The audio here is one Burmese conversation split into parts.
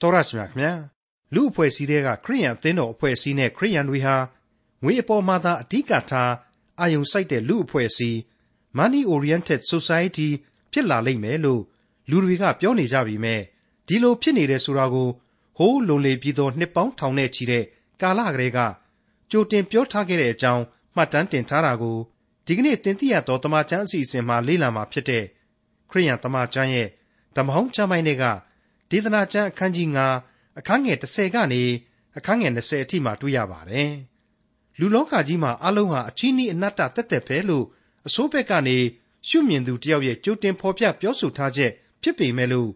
တော်ရရှိမြခင်ဗျာလူအဖွဲ့အစည်းတွေကခရိယန်အသင်းတော်အဖွဲ့အစည်းနဲ့ခရိယန်တွေဟာငွေအပေါ်မှာသာအဓိကထားအာယုံစိုက်တဲ့လူအဖွဲ့အစည်း money oriented society ဖြစ်လာလိမ့်မယ်လို့လူတွေကပြောနေကြပြီမဲ့ဒီလိုဖြစ်နေတဲ့ဆိုတာကိုဟိုးလုံလေပြီးသောနှစ်ပေါင်းထောင်နဲ့ချီတဲ့ကာလကလေးကကြိုတင်ပြောထားခဲ့တဲ့အကြောင်းမှတ်တမ်းတင်ထားတာကိုဒီကနေ့တင်ပြရတော့တမချန်းအစီအစဉ်မှာလေ့လာမှာဖြစ်တဲ့ခရိယန်တမချန်းရဲ့ဓမ္မဟောင်းကျမ်းပိုင်းတွေက ဒေသနာကျမ်းအခန်းကြီး9အခန်းငယ်30ကနေအခန်းငယ်20အထိမှာတွေ့ရပါတယ်။လူလောကကြီးမှာအလုံးဟာအချီးနှီးအနတ္တတက်တက်ပဲလို့အစိုးဘက်ကနေရှုမြင်သူတယောက်ရဲ့ကြိုတင်ဖော်ပြပြောဆိုထားချက်ဖြစ်ပေမဲ့လို့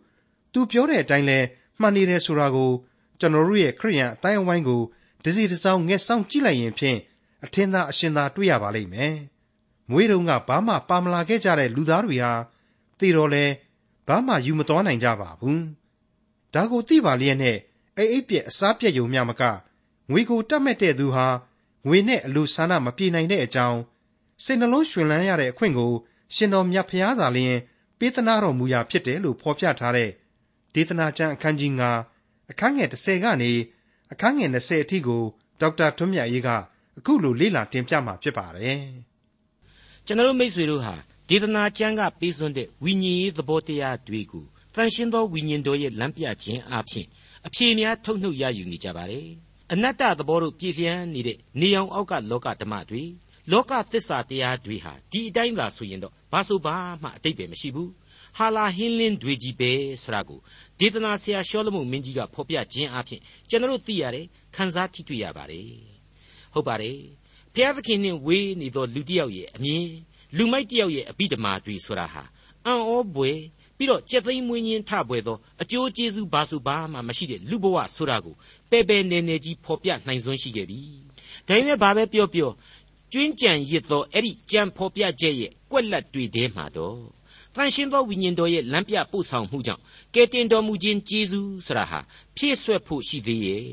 သူပြောတဲ့အတိုင်းလဲမှန်နေတယ်ဆိုတာကိုကျွန်တော်တို့ရဲ့ခရိယန်အတိုင်းအဝိုင်းကိုဒစီတစောင်းငှက်ဆောင်ကြည့်လိုက်ရင်ဖြင့်အထင်သာအရှင်သာတွေ့ရပါလိမ့်မယ်။မွေးတုံကဘာမှပါမလာခဲ့ကြတဲ့လူသားတွေဟာသိတော့လဲဘာမှယူမသွားနိုင်ကြပါဘူး။ ဒါကိုသိပါလျက်နဲ့အိအိပ်ပြက်အစားပြက်ယုံမြမကငွေကိုတတ်မဲ့တဲ့သူဟာငွေနဲ့အလိုဆန္ဒမပြေနိုင်တဲ့အကြောင်းစိတ်နှလုံးရွှင်လန်းရတဲ့အခွင့်ကို ရှင်တော်မြတ်ဖျားသာလျှင်ပေးသနာတော်မူရာဖြစ်တယ်လို့ဖော်ပြထားတဲ့ဒေသနာကျမ်းအခန်းကြီး9အခန်းငယ်30ကနေအခန်းငယ်20အထိကိုဒေါက်တာထွန်းမြတ်ရေးကအခုလိုလေ့လာတင်ပြမှာဖြစ်ပါတယ်။ကျွန်တော်တို့မိတ်ဆွေတို့ဟာဒေသနာကျမ်းကပေးစွန့်တဲ့ဝိညာဉ်ရေးသဘောတရားတွေကို တန်ရှင်းသောဝိညာဉ်တော်ရဲ့လမ်းပြခြင်းအပြင်အဖြေများထုတ်နှုတ်ရယူနေကြပါတယ်အနတ္တသဘောတို့ပြည့်လျံနေတဲ့နေအောင်အောက်ကလောကဓမ္မတွေလောကသစ္စာတရားတွေဟာဒီအတိုင်းသာဆိုရင်တော့ဘာဆိုဘာမှအတိတ်ပဲမရှိဘူးဟာလာဟင်းလင်းတွေကြီးပဲဆိုတာကိုဒေသနာဆရာရှောလမုန်မင်းကြီးကဖော်ပြခြင်းအပြင်ကျွန်တော်တို့သိရတယ်ခန်းစားထိတွေ့ရပါတယ်ဟုတ်ပါတယ်ဘုရားသခင်နဲ့ဝေးနေသောလူတစ်ယောက်ရဲ့အမြင်လူမိုက်တစ်ယောက်ရဲ့အပိဓမာတွေဆိုတာဟာအံ့ဩပွေ ပြီးတော့ကြက်သိမ်းမွေးညင်းထပွဲသောအကျိုးကျေးဇူးဘာစုဘာမှမရှိတဲ့လူဘဝဆိုတာကိုပဲပဲနေနေကြီးဖော်ပြနိုင်စွမ်းရှိခဲ့ပြီ။ဒါပေမဲ့ဘာပဲပြောပြောကျွင်းကြံရစ်သောအဲ့ဒီကြံဖော်ပြချက်ရဲ့ကွက်လက်တွေထဲမှာတော့တန်ရှင်းသောဝိညာဉ်တော်ရဲ့လမ်းပြပို့ဆောင်မှုကြောင့်ကယ်တင်တော်မူခြင်းကျေးဇူးဆိုတာဟာဖြည့်ဆွက်ဖို့ရှိသေးရဲ့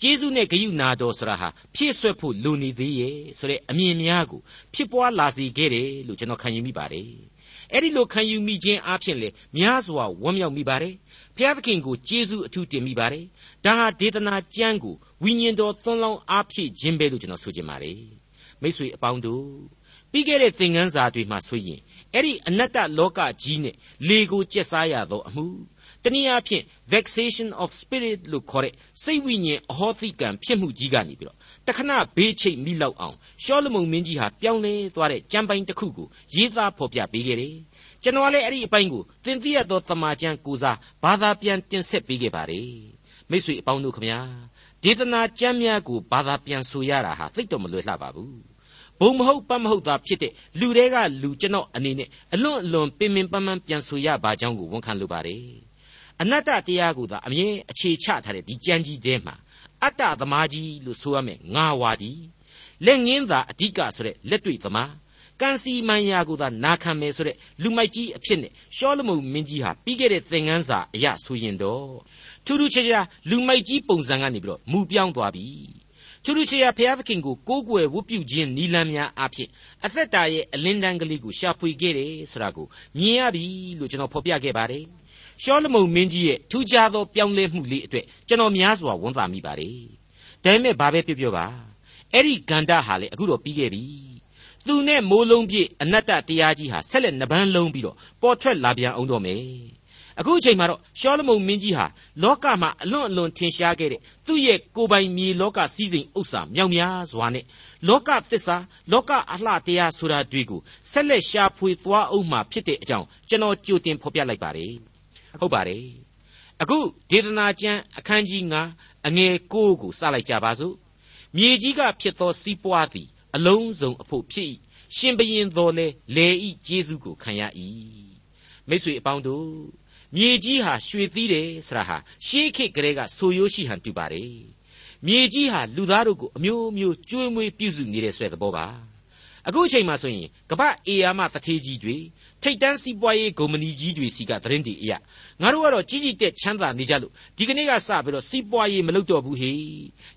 ကျေးဇူးနဲ့ဂရုနာတော်ဆိုတာဟာဖြည့်ဆွက်ဖို့လိုနေသေးရဲ့ဆိုတဲ့အမြင်များကိုဖြစ်ပွားလာစေခဲ့တယ်လို့ကျွန်တော်ခံယူမိပါတယ် အဲ့ဒီလိုခံယူမိခြင်းအပြင်လေများစွာဝမ်းမြောက်မိပါတယ်ဖျားသခင်ကိုကျေးဇူးအထူးတင်မိပါတယ်ဒါဟာဒေသနာကျမ်းကိုဝိညာဉ်တော်သွန်လောင်းအားဖြည့်ခြင်းပဲလို့ကျွန်တော်ဆိုချင်ပါတယ်မိတ်ဆွေအပေါင်းတို့ပြီးခဲ့တဲ့သင်ခန်းစာတွေမှာဆိုရင်အဲ့ဒီအနတ္တလောကကြီးနဲ့လေကိုကျက်စားရသောအမှုတနည်းအားဖြင့် vexation of spirit လို့ခေါ်တဲ့စိတ်ဝိညာဉ်အဟောသိကံဖြစ်မှုကြီးကနေပြီးတော့ တခဏဘေးချိတ်မိလောက်အောင်ရှောလမုန်မင်းကြီးဟာပြောင်းလဲသွားတဲ့ကြံပိုင်တစ်ခုကိုရေးသားဖော်ပြပေးခဲ့တယ်။ကျွန်တော်လည်းအဲ့ဒီအပိုင်းကိုသင်သိရသောတမန်ကျမ်းကိုစားဘာသာပြန်တင်ဆက်ပေးခဲ့ပါတယ်။မိတ်ဆွေအပေါင်းတို့ခမညာဒေသနာကျမ်းများကိုဘာသာပြန်ဆိုရတာဟာသိတော့မလွယ်လှပါဘူး။ဘုံမဟုတ်ပတ်မဟုတ်သာဖြစ်တဲ့လူတွေကလူကျွန်တော်အနေနဲ့အလွန်အလွန်ပင်ပင်ပန်းပန်းပြန်ဆိုရပါကြောင်းကိုဝန်ခံလိုပါတယ်။အနတ္တတရားကိုသာအမြဲအခြေချထားတဲ့ဒီကြမ်းကြီးထဲမှာ အတ္တသမားကြီးလို့ဆိုရမယ်ငါဝါဒီလက်ငင်းသာအဓိကဆိုတဲ့လက်တွေ့သမားကန်စီမန်ယာကိုသာနာခံမယ်ဆိုတဲ့လူမိုက်ကြီးအဖြစ်နဲ့ရှောလမုန်မင်းကြီးဟာပြီးခဲ့တဲ့သင်ခန်းစာအရဆိုရင်တော့ထူးထူးခြားခြားလူမိုက်ကြီးပုံစံကနေပြီးတော့မူပြောင်းသွားပြီထူးထူးခြားခြားဘုရားသခင်ကိုကိုးကွယ်ဝတ်ပြုခြင်းနီလန်းများအဖြစ်အသက်တာရဲ့အလင်းတန်းကလေးကိုရှာဖွေခဲ့တယ်ဆိုတာကိုမြင်ရပြီလို့ကျွန်တော်ဖော်ပြခဲ့ပါတယ် ရှောလမုန်မင်းကြီးရဲ့ထူးခြားသောပြောင်းလဲမှုလေးအတွက်ကျွန်တော်များစွာဝန်တာမိပါတယ်။ဒါပေမဲ့ဘာပဲပြောပြောပါအဲ့ဒီဂန္ဓဟာလေအခုတော့ပြီးခဲ့ပြီ။သူနဲ့မိုးလုံးပြည့်အနတ္တတရားကြီးဟာဆက်လက်နှပန်းလုံးပြီးတော့ပေါ်ထွက်လာပြန်အောင်တော့မယ်။အခုအချိန်မှာတော့ရှောလမုန်မင်းကြီးဟာလောကမှာအလွန်အလွန်ထင်ရှားခဲ့တဲ့သူ့ရဲ့ကိုယ်ပိုင်မြေလောကစည်းစိမ်ဥစ္စာမြောက်များစွာနဲ့လောကသစ္စာလောကအလှတရားဆိုတာတွေကိုဆက်လက်ရှာဖွေသွားအောင်မှဖြစ်တဲ့အကြောင်းကျွန်တော်ကြိုတင်ဖော်ပြလိုက်ပါတယ်။ ဟုတ်ပါတယ်အခုဒေသနာကျမ်းအခန်းကြီး9အငယ်9ကိုစလိုက်ကြပါစို့မြေကြီးကဖြစ်သောစီးပွားသည်အလုံးစုံအဖို့ဖြစ်၏ရှင်ဘရင်တော်လဲလေဤကျေးဇူးကိုခံရ၏မိတ်ဆွေအပေါင်းတို့မြေကြီးဟာရွှေသီးတယ်ဆရာဟာရှေးခေတ်ကလေးကဆိုရိုးရှိဟန်တူပါတယ်မြေကြီးဟာလူသားတို့ကိုအမျိုးမျိုးကျွေးမွေးပြုစုနေတဲ့ဆွဲသဘောပါအခုအချိန်မှဆိုရင်ကပ္ပအေယာမတထေးကြီးတွေ ထိတ်တန်းစီးပွားရေးဂုံမဏီကြီးတွေစီကသတင်းတွေအရငါတို့ကတော့ကြီးကြီးတက်ချမ်းသာနေကြလို့ဒီကနေ့ကစပြီးတော့စီးပွားရေးမလုပ်တော့ဘူးဟေ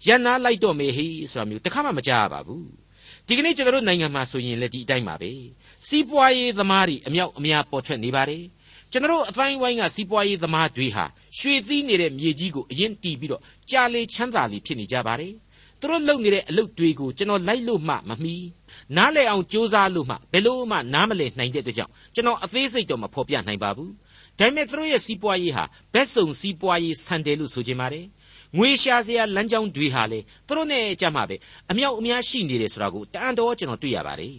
ရန်နာလိုက်တော့မယ်ဟေဆိုတာမျိုးတခါမှမကြားရပါဘူးဒီကနေ့ကျွန်တော်တို့နိုင်ငံမှာဆိုရင်လည်းဒီအတိုင်းပါပဲစီးပွားရေးသမားတွေအမြောက်အများပေါ်ထွက်နေပါတယ်ကျွန်တော်အတိုင်းဝိုင်းကစီးပွားရေးသမားတွေဟာရွှေသီးနေတဲ့မြေကြီးကိုအရင်တီးပြီးတော့ကြာလေချမ်းသာလေဖြစ်နေကြပါတယ် သူတို့လုပ်နေတဲ့အလုပ်တွေကိုကျွန်တော်လိုက်လို့မှမမီနားလည်အောင်ကြိုးစားလို့မှဘယ်လို့မှနားမလည်နိုင်တဲ့အတွက်ကြောင့်ကျွန်တော်အသေးစိတ်တော့မဖော်ပြနိုင်ပါဘူးဒါပေမဲ့သူတို့ရဲ့စီးပွားရေးဟာဘက်စုံစီးပွားရေးဆန်တယ်လို့ဆိုချင်ပါတယ်ငွေရှာစရာလမ်းကြောင်းတွေဟာလေသူတို့နဲ့ကြမှာပဲအမြောက်အများရှိနေတယ်ဆိုတာကိုတန်တော်ကျွန်တော်တွေ့ရပါတယ်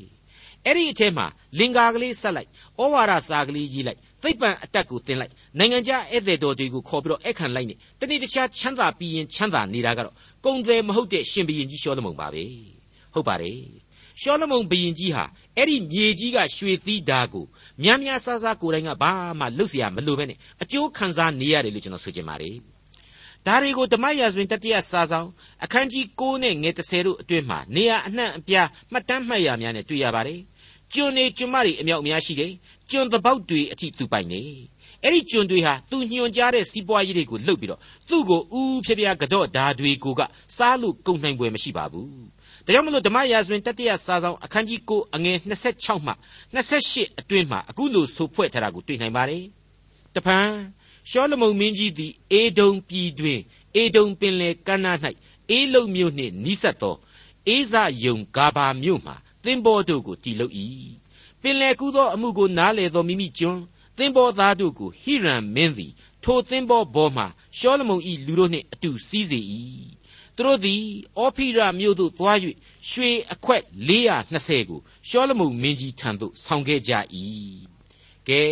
အဲ့ဒီအထဲမှာလင်္ကာကလေးဆက်လိုက်ဩဝါဒစာကလေးရေးလိုက်သိပ္ပံအတက်ကိုတင်လိုက်နိုင်ငံခြားဧည့်သည်တော်တွေကိုခေါ်ပြီးတော့အခန့်လိုက်နေတနေ့တခြားချမ်းသာပြီးရင်ချမ်းသာနေတာကတော့ ကုံတယ်မဟုတ်တဲ့ရှင်ဘရင်ကြီးရှောလမုန်ပါပဲဟုတ်ပါတယ်ရှောလမုန်ဘရင်ကြီးဟာအဲ့ဒီမြေကြီးကရွှေသီးဓာကိုများများဆဆကိုယ်တိုင်ကဘာမှလှုပ်เสียမလိုပဲနဲ့အကျိုးခံစားနေရတယ်လို့ကျွန်တော်ဆိုချင်ပါတယ်ဒါတွေကိုဓမ္မရာဇဝင်တတိယစာဆောင်အခန်းကြီး9နဲ့ငယ်30တို့အတွင်းမှာနေရာအနှံ့အပြားမှတ်တမ်းမှတ်ရများနဲ့တွေ့ရပါတယ်ကျွန်နေကျွန်မတွေအမြောက်အများရှိတယ်ကျွန်တပေါက်တွေအထိသူပိုင်နေ အဲ့ဒီကျွန်တွေဟာသူညွှန်ကြားတဲ့စီးပွားရေးတွေကိုလှုပ်ပြီးတော့သူ့ကိုဥဖြပြကတော့ဓာတွေကိုကစားလို့ကုန်နိုင်ပွဲမရှိပါဘူးဒါကြောင့်မလို့ဓမ္မရာဇဝင်တတိယစာဆောင်အခန်းကြီး9အငယ်26မှ28အတွင်းမှာအခုလိုဆိုဖွဲ့ထားတာကိုတွေ့နိုင်ပါတယ်တပံရှောလမုန်မင်းကြီးသည်အေဒုံပြည်တွင်အေဒုံပင်လေကမ်းနား၌အေးလုံမြို့နှင့်နီးစပ်သောအေးဇယုံဂါဘာမြို့မှသင်္ဘောတို့ကိုတည်လုပ်၏ပင်လေကူးသောအမှုကိုနားလေသောမိမိကျွန်း သင်္ဘောသားတို့ကိုဟိရန်မင်းသည်ထိုသင်္ဘောပေါ်မှရှောလမုန်၏လူတို့နှင့်အတူစီးစေ၏သူတို့သည်အောဖိရမြို့သို့သွား၍ရွှေအခွက်420ကိုရှောလမုန်မင်းကြီးထံသို့ဆောင်ခဲ့ကြ၏ကဲ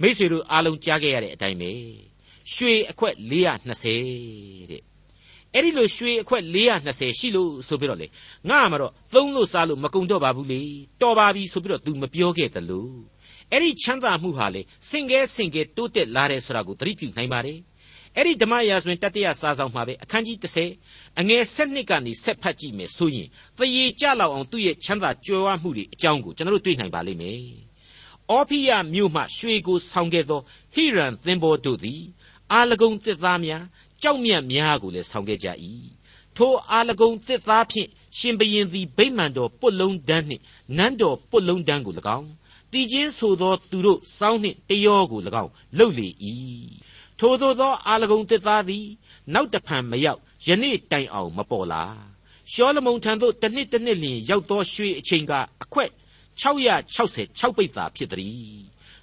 မိษွေတို့အားလုံးကြားခဲ့ရတဲ့အတိုင်းပဲရွှေအခွက်420တဲ့အဲ့ဒီလိုရွှေအခွက်420ရှိလို့ဆိုပြီးတော့လေငါမှတော့သုံးလို့စားလို့မကုံတော့ပါဘူးလေတော်ပါပြီဆိုပြီးတော့ तू မပြောခဲ့သလို အဲ့ဒီချမ်းသာမှုဟာလေစင်ကဲစင်ကဲတိုးတက်လာတယ်ဆိုတာကိုသတိပြုနိုင်ပါတယ်အဲ့ဒီဓမ္မရာဇဝင်တတိယစာဆောင်မှာပဲအခန်းကြီး30အငယ်7ကနေဆက်ဖတ်ကြည့်မယ်ဆိုရင်သရေကြလောက်အောင်သူ့ရဲ့ချမ်းသာကြွယ်ဝမှုတွေအကြောင်းကိုကျွန်တော်တို့တွေ့နိုင်ပါလိမ့်မယ်။အောဖိယမြို့မှရွှေကိုဆောင်ခဲ့သောဟိရန်သင်္ဘောတို့သည်အာလကုံတစ်သားများကြောက်မြတ်များကိုလည်းဆောင်ခဲ့ကြ၏။ထိုအာလကုံတစ်သားဖြင့်ရှင်ဘရင်သည်ဗိမာန်တော်ပုတ်လုံးတန်းနှင့်နန်းတော်ပုတ်လုံးတန်းကို၎င်း တည်ခြင်းဆိုသောသူတို့စောင်းနှင့်တယောကို၎င်းလှုပ်လေ၏ထိုသို့သောအာလဂုံတစ်သားသည်နောက်တဖန်မရောက်ယနေ့တိုင်အောင်မပေါ်လာရှောလမုန်ထံသို့တစ်နှစ်တစ်နှစ်လျင်ရောက်သောရွှေအချိန်ကအခွက်666ပိတ်သာဖြစ်သည်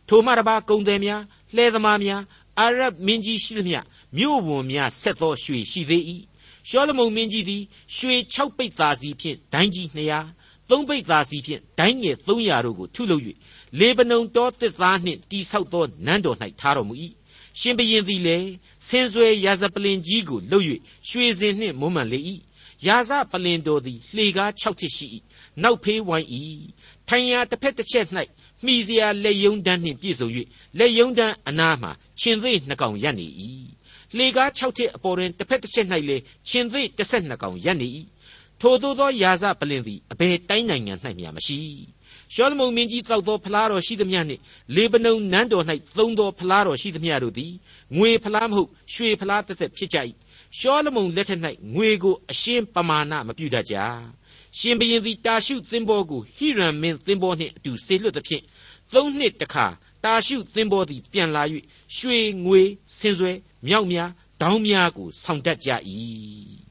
ထိုမှတပါကုံတယ်များလှဲသမားများအာရဗ်မင်းကြီးရှိသမျှမြို့ဝန်များဆက်သောရွှေရှိသေး၏ရှောလမုန်မင်းကြီးသည်ရွှေ6ပိတ်သာစီဖြင့်ဒိုင်းကြီး200 သုံးပိတ်သာစီဖြင့်ဒိုင်းငယ်300တို့ကိုထုလုပ်၍လေဗနုန်တောတစ်သားနှင့်တိဆောက်သောနန်းတော်၌ထားတော်မူ၏ရှင်ဘရင်သည်လည်းဆင်းဆွဲရာဇပလင်ကြီးကိုလှုပ်၍ရွှေစင်နှင့်မွမ်းမံလေ၏ရာဇပလင်တော်သည်လှေကား6ထစ်ရှိ၏နောက်ဖေးဝိုင်း၏ထိုင်ရာတစ်ဖက်တစ်ချက်၌မိစရာလက်ယုံတန်းနှင့်ပြည့်စုံ၍လက်ယုံတန်းအနားမှရှင်သေးနှစ်ကောင်ရပ်နေ၏လှေကား6ထစ်အပေါ်တွင်တစ်ဖက်တစ်ချက်၌လေရှင်သေး12ကောင်ရပ်နေ၏ ထိုသို့သောရာဇပလင်သည်အဘယ်တိုင်းနိုင်ငံ၌မျှမရှိရှောလမုန်မင်းကြီးတောက်သောဖလားတော်ရှိသမျှနှင့်လေဗနုန်နန်းတော်၌သုံးသောဖလားတော်ရှိသမျှတို့သည်ငွေဖလားမဟုတ်ရွှေဖလားတစ်သက်ဖြစ်ကြ၏ရှောလမုန်လက်ထက်၌ငွေကိုအရှင်းပမာဏမပြုတတ်ကြရှင်ဘရင်သည်တာရှုသင်္ဘောကိုဟိရန်မင်းသင်္ဘောနှင့်အတူဆေလွတ်သဖြင့်သုံးနှစ်တခါတာရှုသင်္ဘောသည်ပြန်လာ၍ရွှေငွေဆင်းဆွဲမြောက်များဒေါင်းများကိုဆောင်တတ်ကြ၏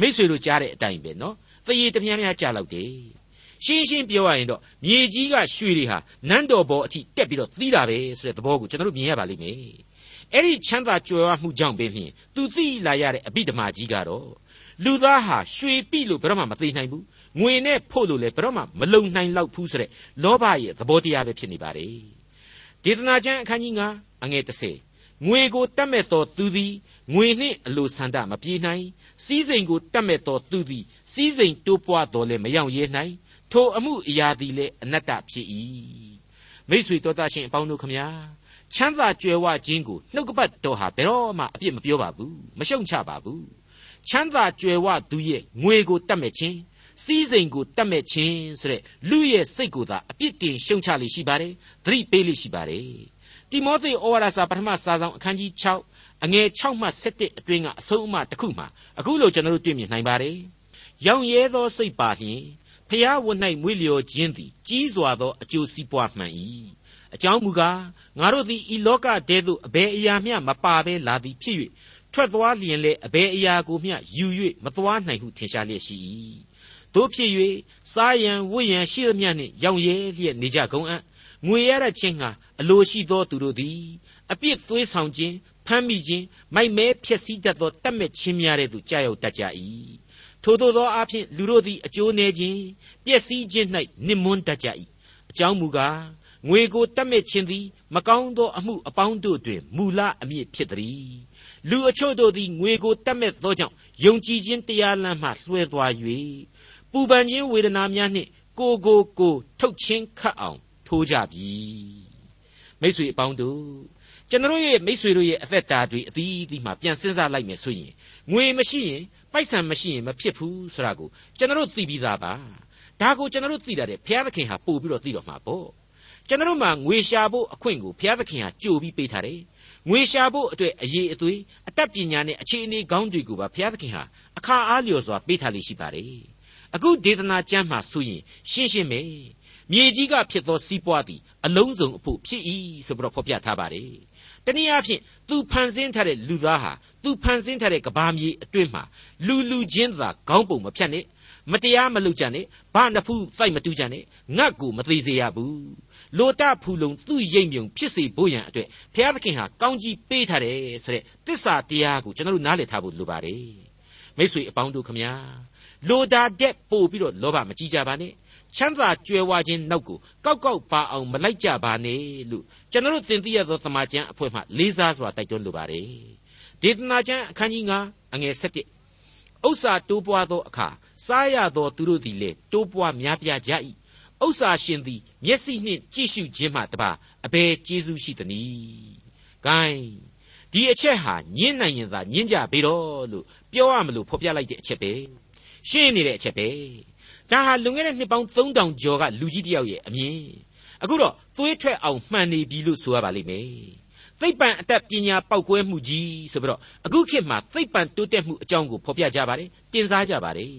မိษွေတို့ကြားတဲ့အတိုင်းပဲနော်တရေတပြားများကြားလောက်တယ်ရှင်းရှင်းပြောရရင်တော့မြေကြီးကရွှေတွေဟာနန်းတော်ဘောအထိတက်ပြီးတော့သီးတာပဲဆိုတဲ့သဘောကိုကျွန်တော်တို့မြင်ရပါလိမ့်မယ်အဲ့ဒီချမ်းသာကြွယ်ဝမှုကြောင့်ပင်ဖြင့်သူသိလာရတဲ့အဘိဓမ္မာကြီးကတော့လူသားဟာရွှေပြီလို့ဘယ်တော့မှမသိနိုင်ဘူးငွေနဲ့ဖို့လို့လည်းဘယ်တော့မှမလုံနိုင်လောက်ဘူးဆိုတဲ့လောဘရဲ့သဘောတရားပဲဖြစ်နေပါတယ်ဒေသနာကျမ်းအခန်းကြီး9အငယ်30ငွေကိုတတ်မဲ့တော်သူသည်ငွေနှင့်အလိုဆန္ဒမပြေနိုင် စည်းစိမ်ကိုတတ်မဲ့တော်သူသည်စည်းစိမ်တိုးပွားတော်လည်းမရောက်ရဲနိုင်ထိုအမှုအရာသည်လည်းအနတ္တဖြစ်၏မိษွေတော်တတ်ရှင်အပေါင်းတို့ခမညာချမ်းသာကြွယ်ဝခြင်းကိုနှုတ်ကပတ်တော်ဟာဘယ်တော့မှအပြစ်မပြောပါဘူးမရှုံချပါဘူးချမ်းသာကြွယ်ဝသူရဲ့ငွေကိုတတ်မဲ့ခြင်းစည်းစိမ်ကိုတတ်မဲ့ခြင်းဆိုတဲ့လူရဲ့စိတ်ကိုသာအပြစ်တင်ရှုံချလိရှိပါတယ်သတိပေးလိရှိပါတယ်တိမောသေဩဝါဒစာပထမစာဆောင်အခန်းကြီး6 အငယ်6မှ7အတွင်းကအဆုံးအမတစ်ခုမှာအခုလိုကျွန်တော်တို့တွေ့မြင်နိုင်ပါတယ်ရောင်ရဲသောစိတ်ပါလျင်ဖျားဝတ်၌မွေးလျော်ခြင်းသည်ကြီးစွာသောအကျိုးစီးပွားမှန်၏အကြောင်းမူကားငါတို့သည်ဤလောကတည်းသို့အဘယ်အရာမျှမပါဘဲလာသည်ဖြစ်၍ထွက်သွားလျင်လေအဘယ်အရာကိုမျှယူ၍မသွားနိုင်ဟုထင်ရှားလျက်ရှိ၏တို့ဖြစ်၍စားရန်ဝတ်ရန်ရှိသမျှနှင့်ရောင်ရဲလျက်နေကြကုန်အံ့ငွေရတဲ့ချင်းဟာအလိုရှိသောသူတို့သည်အပြစ်သွေးဆောင်ခြင်း ဖမ်းမိခြင်းမိုက်မဲဖြစ်စည်းတတ်သောတတ်မဲ့ချင်းများတဲ့သူကြောက်ရောက်တတ်ကြ၏ထို့သောသောအဖြစ်လူတို့သည်အကျိုးနည်းခြင်းပျက်စီးခြင်း၌နှိမွန်းတတ်ကြ၏အကြောင်းမူကားငွေကိုတတ်မဲ့ခြင်းသည်မကောင်းသောအမှုအပေါင်းတို့တွင်မူလအမြင့်ဖြစ်သည်လူအချို့တို့သည်ငွေကိုတတ်မဲ့သောကြောင့်ယုံကြည်ခြင်းတရားလမ်းမှလွှဲသွား၍ပူပန်ခြင်းဝေဒနာများနှင့်ကိုကိုကိုထုတ်ချင်းခတ်အောင်ထိုးကြပြီမိတ်ဆွေအပေါင်းတို့ ကျွန်တော်ရဲ့မိတ်ဆွေတို့ရဲ့အသက်တာတွေအသီးသီးမှပြန်စဉ်းစားလိုက်မယ်ဆိုရင်ငွေမရှိရင်ပိုက်ဆံမရှိရင်မဖြစ်ဘူးဆိုတာကိုကျွန်တော်သိပြီးသားပါဒါကိုကျွန်တော်သိတာတဲ့ဘုရားသခင်ဟာပို့ပြီးတော့သိတော့မှာပေါ့ကျွန်တော်မှငွေရှာဖို့အခွင့်ကိုဘုရားသခင်ဟာကြိုပြီးပေးထားတယ်ငွေရှာဖို့အတွက်အရေးအသွေးအတတ်ပညာနဲ့အခြေအနေကောင်းတွေကိုပါဘုရားသခင်ဟာအခါအားလျော်စွာပေးထားလိမ့်ရှိပါတယ်အခုဒေသနာကျမ်းမှာဆိုရင်ရှင်းရှင်းပဲမြေကြီးကဖြစ်သောစီးပွားသည်အလုံးစုံအဖို့ဖြစ်၏ဆိုပြီးတော့ဖော်ပြထားပါတယ် တနည်းအားဖြင့်သူဖန်ဆင်းထားတဲ့လူသားဟာသူဖန်ဆင်းထားတဲ့ကဘာမြေအတွင်းမှာလူလူချင်းသာခေါင်းပုံမဖြတ်နဲ့မတရားမလုပ်ကြနဲ့ဘာနဖူးတိုက်မတူးကြနဲ့ငတ်ကိုမသေးစေရဘူးလိုတဖူလုံသူ့ရိပ်မြုံဖြစ်စေဖို့ရန်အတွက်ဘုရားသခင်ဟာကောင်းကြီးပေးထားတယ်ဆိုတဲ့တစ္ဆာတရားကိုကျွန်တော်တို့နားလည်ထားဖို့လိုပါတယ်မိတ်ဆွေအပေါင်းတို့ခမညာလိုတာတဲ့ပို့ပြီးတော့လောဘမကြီးကြပါနဲ့ ချမ်းသာကြွယ်ဝခြင်းနောက်ကိုကောက်ကောက်ပါအောင်မလိုက်ကြပါနဲ့လို့ကျွန်တော်တို့သင်သိရသောသမာကျမ်းအဖွဲ့မှလေးစားစွာတိုက်တွန်းလိုပါတယ်ဒေသနာကျမ်းအခန်းကြီး9အငယ်7ဥစ္စာတိုးပွားသောအခါစားရသောသူတို့သည်လည်းတိုးပွားများပြားကြ၏ဥစ္စာရှင်သည်မျက်စိနှင့်ကြည့်ရှုခြင်းမှတပါအဘယ်ကျေးဇူးရှိသနည်း။ gain ဒီအချက်ဟာညင်းနိုင်ရင်သာညင်းကြပေတော့လို့ပြောရမလို့ဖော်ပြလိုက်တဲ့အချက်ပဲရှင်းနေတဲ့အချက်ပဲ ဒါဟာလွန်ခဲ့တဲ့နှစ်ပေါင်း3000ကျော်ကလူကြီးတယောက်ရဲ့အမြင်အခုတော့သွေးထွက်အောင်မှန်နေပြီလို့ဆိုရပါလိမ့်မယ်သိပ္ပံအတတ်ပညာပေါက်ကွဲမှုကြီးဆိုပြီးတော့အခုခေတ်မှာသိပ္ပံတိုးတက်မှုအကြောင်းကိုဖော်ပြကြပါတယ်တင်စားကြပါတယ်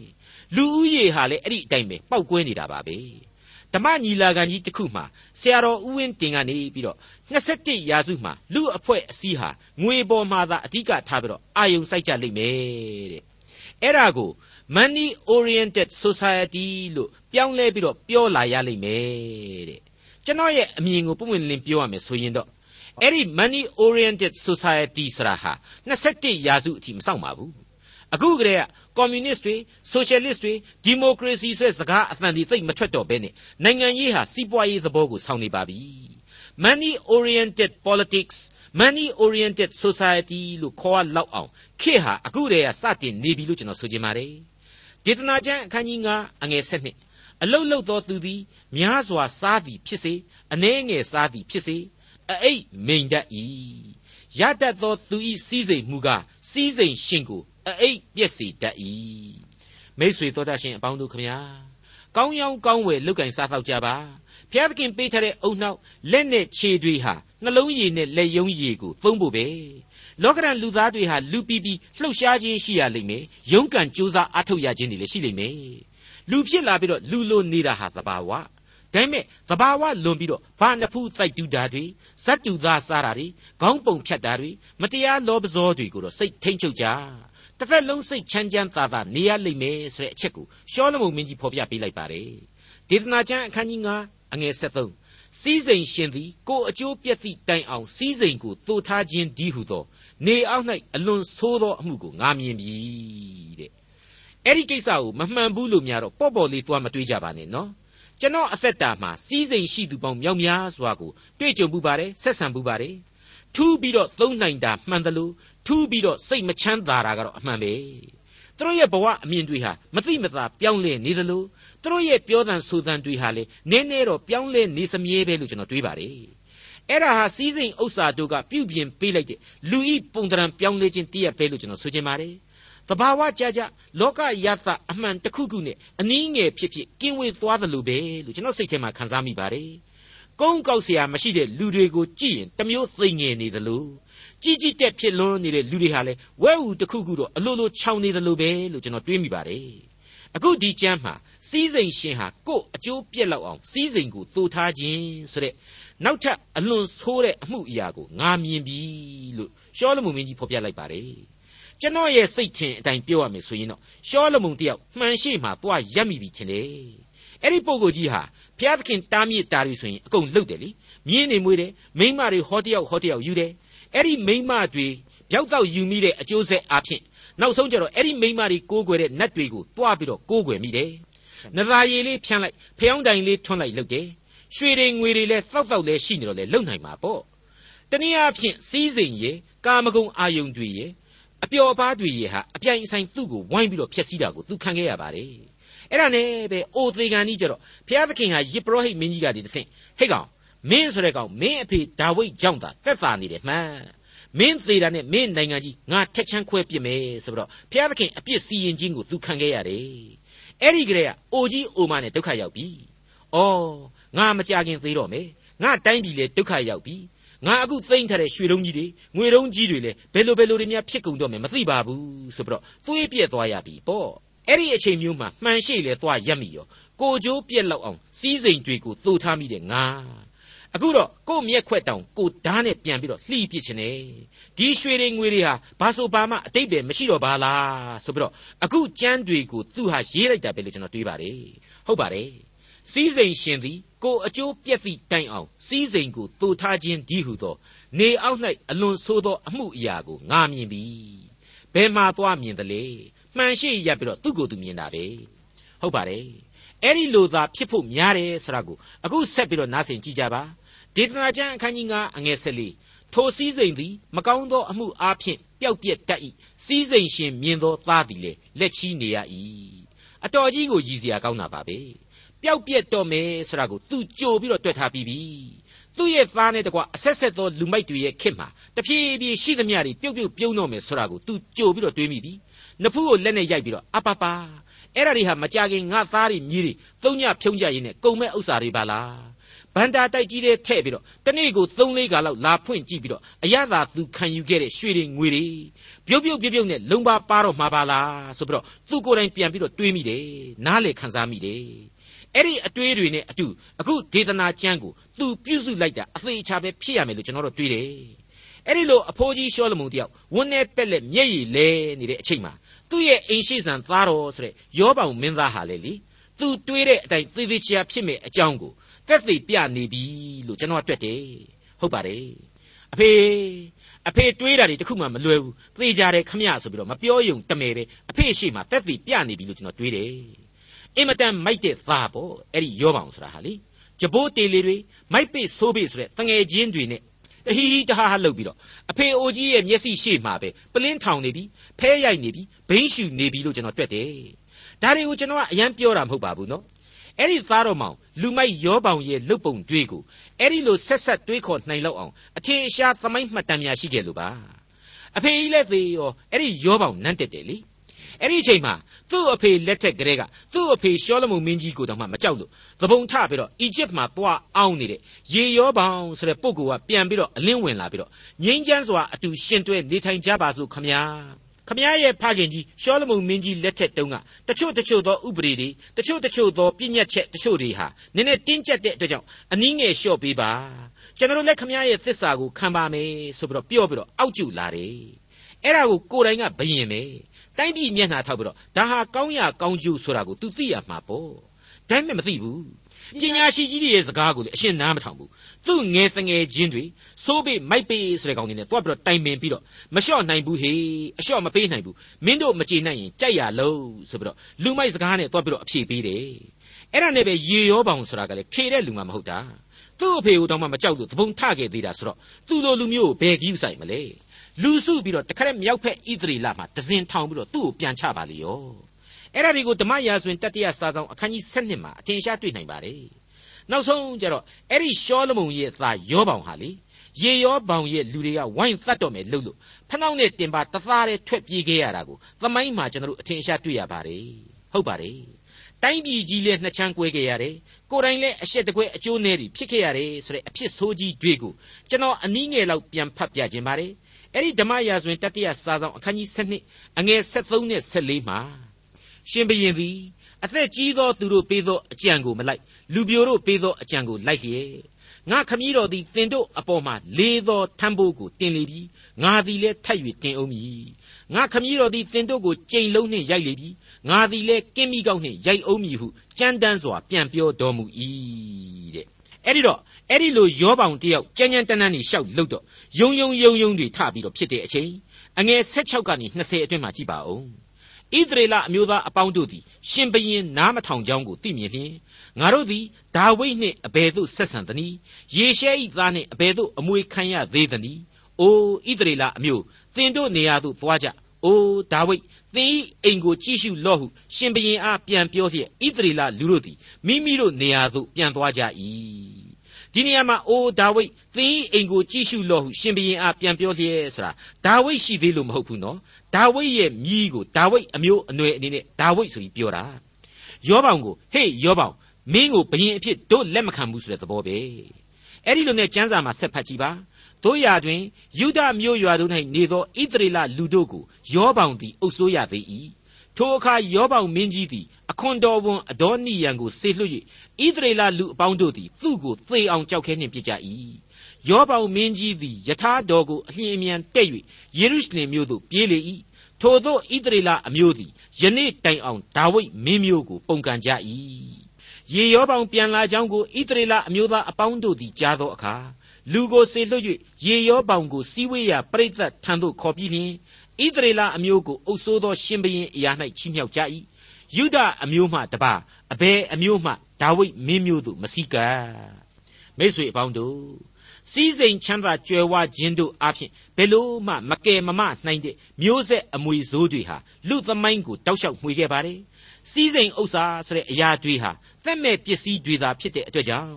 လူဦးရေဟာလည်းအဲ့ဒီအတိုင်းပဲပေါက်ကွဲနေတာပါပဲဓမ္မညီလာခံကြီးတစ်ခုမှာဆရာတော်ဦးဝင်းတင်ကနေပြီးတော့21ရာစုမှာလူအဖွဲ့အစည်းဟာငွေပေါ်မှာသာအဓိကထားပြီးတော့အာယုံစိုက်ကြလိမ့်မယ်တဲ့အဲ့ဒါကို money oriented society လို့ပြောင်းလဲပြီးတော့ပြောလာရလိမ့်မယ်တဲ့ကျွန်တော်ရဲ့အမြင်ကိုပုံမှန်လင်းပြောရမယ်ဆိုရင်တော့အဲ့ဒီ money oriented society ဆိုတာဟာ21ရာစုအထိမစောင့်ပါဘူးအခုကတည်းကကွန်မြူနစ်တွေဆိုရှယ်လစ်တွေဒီမိုကရေစီဆိုတဲ့စကားအသံတွေသိမထွက်တော့ဘဲနဲ့နိုင်ငံရေးဟာစီးပွားရေးသဘောကိုဆောင်နေပါပြီ money oriented politics money oriented society လို့ခေါ်ရလောက်အောင်ခေတ်ဟာအခုတည်းကစတင်နေပြီလို့ကျွန်တော်ဆိုချင်ပါတယ် ဒေသနာကျမ်းအခန်းကြီး9အငယ်7နှစ်အလုတ်လုတ်သောသူသည်များစွာစားသည်ဖြစ်စေအနှဲငယ်စားသည်ဖြစ်စေအအိတ်မိန်တတ်၏ရတတ်သောသူ၏စီးစိမ်မှုကစီးစိမ်ရှင်ကိုအအိတ်ပြက်စီတတ်၏မိษွေတော်တတ်ရှင်အပေါင်းတို့ခမညာကောင်းရောင်းကောင်းဝယ်လုတ်ကင်စားတော့ကြပါဘုရားသခင်ပေးထားတဲ့အုံနောက်လက်နဲ့ခြေတွေဟာနှလုံးရည်နဲ့လက်ယုံရည်ကိုသုံးဖို့ပဲ လောကရန်လူသားတွေဟာလူပီပီလှုပ်ရှားခြင်းရှိရလိမ့်မယ်ရုန်းကန်ကြိုးစားအားထုတ်ရခြင်းတွေလည်းရှိလိမ့်မယ်လူဖြစ်လာပြီးတော့လူလိုနေတာဟာသဘာဝဒါပေမဲ့သဘာဝလွန်ပြီးတော့ဘာနဖူးတိုက်တူတာတွေဇတ်တူသားစားတာတွေခေါင်းပုံဖြတ်တာတွေမတရားလောဘဇောတွေကိုတော့စိတ်ထိမ့်ချုပ်ကြတစ်သက်လုံးစိတ်ချမ်းချမ်းသာသာနေရလိမ့်မယ်ဆိုတဲ့အချက်ကိုရှောလမုန်မင်းကြီးဖော်ပြပေးလိုက်ပါတယ်ဒေသနာကျမ်းအခန်းကြီး9အငယ်73 စီးစိမ်ရှင်သည်ကိုအကျိုးပြည့်သည့်တိုင်အောင်စီးစိမ်ကိုတူထားခြင်းဒီဟုသော နေအောက်၌အလွန်ဆိုးသောအမှုကိုငါမြင်ပြီတဲ့အဲ့ဒီကိစ္စကိုမမှန်ဘူးလို့များတော့ပေါ့ပေါ့လေးသွားမတွေးကြပါနဲ့နော်ကျွန်တော်အသက်တာမှာစီးစိမ်ရှိသူပေါင်းမြောက်များစွာကိုတွေ့ကြုံမှုပါတယ်ဆက်ဆံမှုပါတယ်ထူးပြီးတော့သုံးနိုင်တာမှန်တယ်လို့ထူးပြီးတော့စိတ်မချမ်းသာတာကတော့အမှန်ပဲသူတို့ရဲ့ဘဝအမြင်တွေဟာမသိမသာပြောင်းလဲနေသလို သူတို့ရဲ့ပြောသံဆိုသံတွေဟာလေနည်းနည်းတော့ပြောင်းလဲနေစမြဲပဲလို့ကျွန်တော်တွေးပါတယ်အဲ့ဒါဟာစီးစိမ်ဥစ္စာတို့ကပြုပြင်ပေးလိုက်တဲ့လူဤပုံတံပြောင်းလဲခြင်းတည့်ရပဲလို့ကျွန်တော်ဆိုချင်ပါတယ်တဘာဝကြကြလောကယသအမှန်တစ်ခုခုနဲ့အနည်းငယ်ဖြစ်ဖြစ်ကင်းဝေးသွားသလိုပဲလို့ကျွန်တော်စိတ်ထဲမှာခံစားမိပါတယ်ကုန်းကောက်เสียမရှိတဲ့လူတွေကိုကြည့်ရင်တမျိုးသိငယ်နေသလိုကြီးကြီးတက်ဖြစ်လွန်းနေတဲ့လူတွေဟာလည်းဝဲဥတစ်ခုခုတော့အလိုလိုခြောင်နေသလိုပဲလို့ကျွန်တော်တွေးမိပါတယ်အခုဒီကျမ်းမှာ စီးစိမ်ရှင်ဟာကို့အကျိုးပြက်လောက်အောင်စီးစိမ်ကိုတူထားခြင်းဆိုတဲ့နောက်ထပ်အလွန်ဆိုးတဲ့အမှုအရာကိုငါမြင်ပြီလို့ရှောလမုန်မင်းကြီးဖော်ပြလိုက်ပါတယ်ကျွန်တော်ရဲ့စိတ်ထင်အတိုင်းပြောရမယ်ဆိုရင်တော့ရှောလမုန်တယောက်မှန်ရှိမှသွားရက်မိပြီထင်တယ်အဲ့ဒီပုဂ္ဂိုလ်ကြီးဟာဘုရားသခင်တားမြစ်တာတွေဆိုရင်အကုန်လှုပ်တယ်လေမြင်းနေမွေးတယ်မိမတွေဟောတယောက်ဟောတယောက်ယူတယ်အဲ့ဒီမိမတွေပျောက်တော့ယူမိတဲ့အကျိုးဆက်အဖြစ်နောက်ဆုံးကျတော့အဲ့ဒီမိမတွေကိုးကွယ်တဲ့နတ်တွေကိုတွားပြီးတော့ကိုးကွယ်မိတယ် နသာရည်လေးဖြန်းလိုက်ဖျောင်းတိုင်လေးထွန်းလိုက်လုပ်တယ်ရွှေတွေငွေတွေလည်းတောက်တောက်လည်းရှိနေတော့လေလုံနိုင်မှာပေါ့တနည်းအားဖြင့်စီးစိမ်ရေကာမဂုဏ်အာယုန်တွေရေအပျော်ပါးတွေရေဟာအပြိုင်အဆိုင်သူ့ကိုဝိုင်းပြီးတော့ဖျက်ဆီးတာကိုသူခံခဲ့ရပါတယ်အဲ့ဒါနဲ့ပဲအိုသေးကန်ကြီးကျတော့ဘုရားသခင်ဟာယေပရောဟိတ်မင်းကြီးကတည်းကဆင့်ဟဲ့ကောင်မင်းဆိုတဲ့ကောင်မင်းအဖေဒါဝိဒ်ကြောင့်သာတက်သာနေတယ်မှန်မင်းသေးတာနဲ့မင်းနိုင်ငံကြီးငါထက်ချမ်းခွဲပြစ်မယ်ဆိုပြီးတော့ဘုရားသခင်အပြစ်စီရင်ခြင်းကိုသူခံခဲ့ရတယ် အဲ့ဒီကလေးကအိုကြီးအိုမနဲ့ဒုက္ခရောက်ပြီ။အော်ငါမကြခင်သေးတော့မယ်။ငါတိုင်းပြည်လေဒုက္ခရောက်ပြီ။ငါအခုသိမ့်ထားတဲ့ရွှေတုံးကြီးတွေငွေတုံးကြီးတွေလေဘယ်လိုဘယ်လိုတွေများဖြစ်ကုန်တော့မယ်မသိပါဘူးဆိုပြီးတော့သွေးပြက်သွားရပြီပေါ့။အဲ့ဒီအချိန်မျိုးမှာမှန်ရှိလေသွားရက်မိရောကိုကြိုးပြက်လောက်အောင်စီးစိမ်တွေကိုသို့ထားမိတဲ့ငါ အခုတော့ကို့မျက်ခွက်တောင်ကိုဓာတ်နဲ့ပြန်ပြီးတော့လှီးပစ်ချင်တယ်ဒီရွှေတွေငွေတွေဟာဘာဆိုဘာမှအတိတ်ပဲမရှိတော့ပါလားဆိုပြီးတော့အခုကြမ်းတွေကိုသူဟာရေးလိုက်တာပဲလို့ကျွန်တော်တွေးပါတယ်ဟုတ်ပါတယ်စီးစိမ်ရှင်သည်ကိုအကျိုးပြက်သည့်တိုင်အောင်စီးစိမ်ကိုသို့ထားခြင်းဒီဟုသော နေအောက်၌အလွန်ဆိုးသောအမှုအရာကိုငါမြင်ပြီဘယ်မှာသွားမြင်သလဲမှန်ရှိရပ်ပြီးတော့သူ့ကိုယ်သူမြင်တာပဲဟုတ်ပါတယ်အဲ့ဒီလိုသာဖြစ်ဖို့များတယ်ဆိုတာကိုအခုဆက်ပြီးတော့နားဆင်ကြည့်ကြပါ ဒေသနာကျမ်းအခန်းကြီး9အငယ်14ထိုစည်းစိမ်သည် မကောင်းသောအမှုအားဖြင့်ပျောက်ပြက်တတ်၏စည်းစိမ်ရှင်မြင်သောသားသည်လည်းလက်ချီးနေရ၏အတော်ကြီးကိုရည်စရာကောင်းတာပါပဲပျောက်ပြက်တော့မယ်ဆိုတာကိုသူကြိုပြီးတော့တွေ့ထားပြီးပြီသူ့ရဲ့သားနဲ့တကွာအဆက်ဆက်သောလူမိုက်တွေရဲ့ခစ်မှာတဖြည်းဖြည်းရှိသမျှတွေပြုတ်ပြုတ်ပြုံးတော့မယ်ဆိုတာကိုသူကြိုပြီးတော့တွေးမိပြီနဖူးကိုလက်နဲ့ရိုက်ပြီးတော့အပပါအဲ့ဒါတွေဟာမကြခင်ငါသားတွေမြေးတွေသုံးညဖြုံးကြရင်းနဲ့ကုံမဲ့ဥစ္စာတွေပါလား ဗန္တာတိုက်ကြီးတဲ့ထဲ့ပြီးတော့တနေ့ကို3လေးခါလောက်လာဖွင့်ကြည့်ပြီးတော့အရသာသူခံယူခဲ့တဲ့ရွှေတွေငွေတွေပြုတ်ပြုတ်ပြုတ်ပြုတ်နဲ့လုံပါပါတော့မှာပါလားဆိုပြီးတော့သူကိုယ်တိုင်ပြန်ပြီးတော့တွေးမိတယ်နားလေခံစားမိတယ်အဲ့ဒီအတွေးတွေနဲ့အတူအခုဒေသနာကျမ်းကိုသူပြုစုလိုက်တာအသေးချာပဲဖြစ်ရမယ်လို့ကျွန်တော်တို့တွေးတယ်အဲ့ဒီလိုအဖိုးကြီးရှောလမုန်တယောက်ဝန်းနဲ့ပက်လက်မျက်ရည်လဲနေတဲ့အချိန်မှာသူ့ရဲ့အိမ်ရှိဆန်သားတော်ဆိုတဲ့ယောဘောင်မင်းသားဟာလေလေသူတွေးတဲ့အတိုင်းသေသေးချာဖြစ်မဲ့အကြောင်းကို သက်သေပြနေပြီလို့ကျွန်တော်တွေ့တယ်ဟုတ်ပါတယ်အဖေအဖေတွေးတာတွေတခုမှမလွယ်ဘူးသေကြတယ်ခမရဆိုပြီးတော့မပြောယုံတမယ်ပဲအဖေရှိမှသက်သေပြနေပြီလို့ကျွန်တော်တွေးတယ်အင်မတန်မိုက်တဲ့သားပေါ့အဲ့ဒီယောဘောင်ဆိုတာဟာလေဂျဘိုးတေလီတွေမိုက်ပိဆိုးပိဆိုတဲ့တငယ်ချင်းတွေနဲ့ဟီဟီတဟာဟာလှုပ်ပြီးတော့အဖေအိုကြီးရဲ့မျက်စိရှေ့မှာပဲပလင်းထောင်နေပြီဖဲရိုက်နေပြီဘိန်းရှူနေပြီလို့ကျွန်တော်တွေ့တယ်ဒါတွေကိုကျွန်တော်ကအရန်ပြောတာမဟုတ်ပါဘူးနော် အဲ့ဒီသားတော်မောင်လူမိုက်ရောပေါင်ရဲ့လုတ်ပုံတွေကိုအဲ့ဒီလိုဆက်ဆက်တွေးခေါ်နိုင်လောက်အောင်အထင်ရှားသမိုင်းမှတ်တမ်းများရှိခဲ့လို့ပါအဖေကြီးလက်သေးရောအဲ့ဒီရောပေါင်နန်းတက်တယ်လေအဲ့ဒီအချိန်မှာသူ့အဖေလက်ထက်ကလေးကသူ့အဖေရှောလမုန်မင်းကြီးကိုတောင်မှမကြောက်လို့သဘုံထပြီးတော့အီဂျစ်မှာသွားအောင်နေတဲ့ရေရောပေါင်ဆိုတဲ့ပုဂ္ဂိုလ်ကပြန်ပြီးတော့အလင်းဝင်လာပြီးတော့ငိမ့်ချမ်းစွာအတူရှင်တွဲနေထိုင်ကြပါစို့ခမညာ ခမည်းရဲ့ဖခင်ကြီးရှောလမုန်မင်းကြီးလက်ထက်တုန်းကတချို့တချို့သောဥပဒေတွေတချို့တချို့သောပြည့်ညတ်ချက်တချို့တွေဟာနည်းနည်းတင်းကျပ်တဲ့အတွက်ကြောင့်အနည်းငယ်လျှော့ပေးပါကျွန်တော်လည်းခမည်းရဲ့သစ္စာကိုခံပါမယ်ဆိုပြီးတော့ပြောပြီးတော့အောက်ကျလာတယ်အဲ့ဒါကိုကိုယ်တိုင်ကဘယင်ပဲတိုင်းပြည်မျက်နှာထောက်ပြီးတော့ဒါဟာကောင်းရကောင်းကျိုးဆိုတာကို तू သိရမှာပေါ့ဒါပေမဲ့မသိဘူး ပညာရှိကြီးတွေရဲ့စကားကိုလေအရှင်းနားမထောင်ဘူးသူ့ငယ်တငယ်ချင်းတွေစိုးပေမိုက်ပေဆိုတဲ့ကောင်တွေနဲ့တွားပြီးတော့တိုင်ပင်ပြီးတော့မလျှော့နိုင်ဘူးဟေအလျှော့မပေးနိုင်ဘူးမင်းတို့မကြေနိုင်ရင်ကြိုက်ရလို့ဆိုပြီးတော့လူမိုက်စကားနဲ့တွားပြီးတော့အဖြေပေးတယ်အဲ့ဒါနဲ့ပဲရေရောပေါင်ဆိုတာကလေခေတဲ့လူမှမဟုတ်တာသူ့အဖေကိုတောင်မှမကြောက်လို့သဘုံထခဲ့သေးတာဆိုတော့သူ့လိုလူမျိုးကိုဘယ်ကြီးဆိုင်မလဲလူစုပြီးတော့တခါတည်းမြောက်ဖက်ဣသရေလမှာဒဇင်ထောင်ပြီးတော့သူ့ကိုပြန်ချပါလေရော အဲ့ဒါတွေကိုဓမ္မရာဇဝင်တတိယစာဆောင်အခန်းကြီး7မှာအထင်ရှားတွေ့နိုင်ပါတယ်နောက်ဆုံးကျတော့အဲ့ဒီရှောလမုန်ရဲ့သားယောဘောင်ဟာလေရေရောဘောင်ရဲ့လူတွေကဝိုင်းသတ်တော့မယ်လို့လို့ဖနှောက်နဲ့တင်ပါတသားတဲ့ထွက်ပြေးခဲ့ရတာကိုသမိုင်းမှာကျွန်တော်တို့အထင်ရှားတွေ့ရပါတယ်ဟုတ်ပါတယ်တိုင်းပြည်ကြီးလည်းနှစ်ချမ်းကွဲခဲ့ရတယ်ကိုယ်တိုင်လည်းအရှက်တကွဲအကျိုးနည်းတွေဖြစ်ခဲ့ရတယ်ဆိုတဲ့အဖြစ်ဆိုးကြီးတွေကိုကျွန်တော်အနည်းငယ်လောက်ပြန်ဖတ်ပြခြင်းပါတယ်အဲ့ဒီဓမ္မရာဇဝင်တတိယစာဆောင်အခန်းကြီး7အငယ်73နဲ့74မှာ ရှင်ဘရင်သည်အသက်ကြီးသောသူတို့ပေးသောအကြံကိုမလိုက်လူပြိုတို့ပေးသောအကြံကိုလိုက်လျက်ငါခမည်းတော်သည်တင်တို့အပေါ်မှာလေးသောထမ်းဖို့ကိုတင်လေပြီငါသည်လည်းထပ်၍တင်အောင်မည်ငါခမည်းတော်သည်တင်တို့ကိုကြိမ်လုံးနှင့်ရိုက်လေပြီငါသည်လည်းကင်းမိကောက်နှင့်ရိုက်အောင်မည်ဟုကြမ်းတမ်းစွာပြန်ပြောတော်မူ၏တဲ့အဲ့ဒီတော့အဲ့ဒီလိုယောပေါင်တယောက်ကြမ်းကြမ်းတန်းတန်းနေရှောက်လို့တော့ယုံယုံယုံယုံတွေထပြီးတော့ဖြစ်တဲ့အချိန်အငယ်16ကနေ20အတွင်းမှာကြည့်ပါဦး ဣသရေလအမျိုးသားအပေါင်းတို့သည်ရှင်ဘရင်နားမထောင်ကြောင်းကိုသိမြင်လျင်ငါတို့သည်ဒါဝိဒ်နှင့်အဘယ်သို့ဆက်ဆံသနည်းယေရှဲ၏သားနှင့်အဘယ်သို့အမွေခံရသေးသနည်းအိုဣသရေလအမျိုးသင်တို့နေရာသို့သွားကြအိုဒါဝိဒ်သင်၏အိမ်ကိုကြည့်ရှုလော့ဟုရှင်ဘရင်အားပြန်ပြောလျက်ဣသရေလလူတို့သည်မိမိတို့နေရာသို့ပြန်သွားကြ၏ဒီနေရာမှာအိုဒါဝိဒ်သင်၏အိမ်ကိုကြည့်ရှုလော့ဟုရှင်ဘရင်အားပြန်ပြောလျက်ဆိုတာဒါဝိဒ်ရှိသေးလို့မဟုတ်ဘူးနော် ဒါဝိဒ်ရဲ့မြီးကိုဒါဝိဒ်အမျိုးအနွယ်အနေနဲ့ဒါဝိဒ်ဆိုပြီးပြောတာယောဘောင်ကိုဟေးယောဘောင်မင်းကိုဘယင်အဖြစ်တို့လက်မခံဘူးဆိုတဲ့သဘောပဲအဲ့ဒီလိုနဲ့ကျမ်းစာမှာဆက်ဖတ်ကြည့်ပါတို့ရာတွင်ယူဒမျိုးရွာတို့၌နေသောဣသရေလလူတို့ကိုယောဘောင်သည်အုပ်ဆိုးရသေး၏ထိုအခါယောဘောင်မင်းကြီးသည်အခွန်တော်ဝန်အဒေါနိယံကိုဆေလွှတ်၍ဣသရေလလူအပေါင်းတို့သည်သူ့ကိုသေအောင်ကြောက်ခဲနှင့်ပြစ်ကြ၏ ယောဘောင်မင်းကြီးသည်ယထာတော်ကိုအလျင်အမြန်တက်၍ယေရုရှလင်မြို့သို့ပြေးလေ၏ထိုသောဣသရေလအမျိုးသည်ယနေ့တိုင်အောင်ဒါဝိဒ်မင်းမျိုးကိုပုန်ကန်ကြ၏ရေရောပေါင်ပြန်လာကြောင်းကိုဣသရေလအမျိုးသားအပေါင်းတို့သည်ကြားသောအခါလူကိုစေလွှတ်၍ရေရောပေါင်ကိုစီးဝေးရာပရိသတ်ထံသို့ခေါ်ပြီးလျှင်ဣသရေလအမျိုးကိုအုပ်ဆိုးသောရှင်ဘရင်အရာ၌ချီးမြှောက်ကြ၏ယုဒအမျိုးမှတပါအဘယ်အမျိုးမှဒါဝိဒ်မင်းမျိုးသို့မစည်းကပ်မိတ်ဆွေအပေါင်းတို့ စည်းစိမ်ချမ်းသာကြွယ်ဝခြင်းတို့အပြင်ဘယ်လို့မှမကယ်မမနိုင်တဲ့မျိုးဆက်အမွေဆိုးတွေဟာလူသမိုင်းကိုတောက်လျှောက်မှွေခဲ့ပါတယ်စည်းစိမ်ဥစ္စာဆိုတဲ့အရာတွေဟာသက်မဲ့ပစ္စည်းတွေသာဖြစ်တဲ့အတွက်ကြောင့်